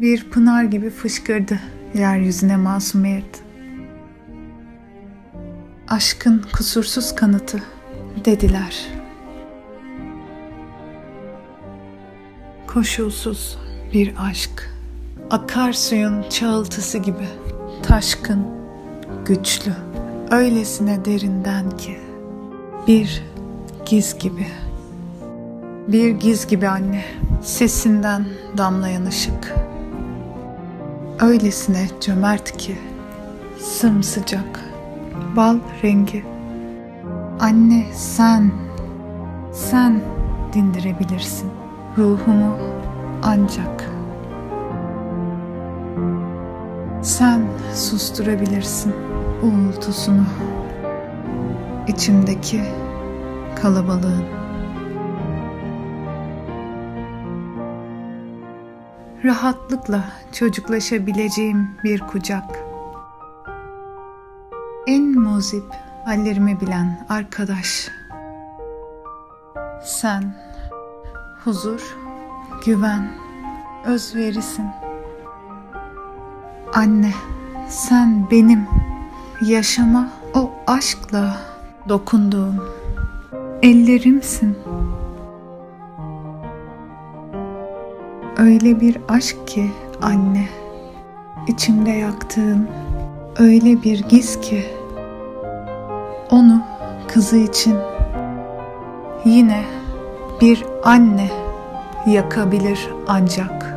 Bir pınar gibi fışkırdı yeryüzüne masumiyet. Aşkın kusursuz kanıtı dediler. Koşulsuz bir aşk, akarsuyun çağıltısı gibi, taşkın, güçlü, öylesine derinden ki, bir giz gibi. Bir giz gibi anne, sesinden damlayan ışık. Öylesine cömert ki, sımsıcak, bal rengi. Anne sen, sen dindirebilirsin ruhumu ancak. Sen susturabilirsin uğultusunu, içimdeki kalabalığın. Rahatlıkla çocuklaşabileceğim bir kucak. En muzip hallerimi bilen arkadaş. Sen huzur, güven, özverisin. Anne, sen benim yaşama o aşkla dokunduğum ellerimsin. Öyle bir aşk ki anne, içimde yaktığın öyle bir giz ki onu kızı için yine bir anne yakabilir ancak.''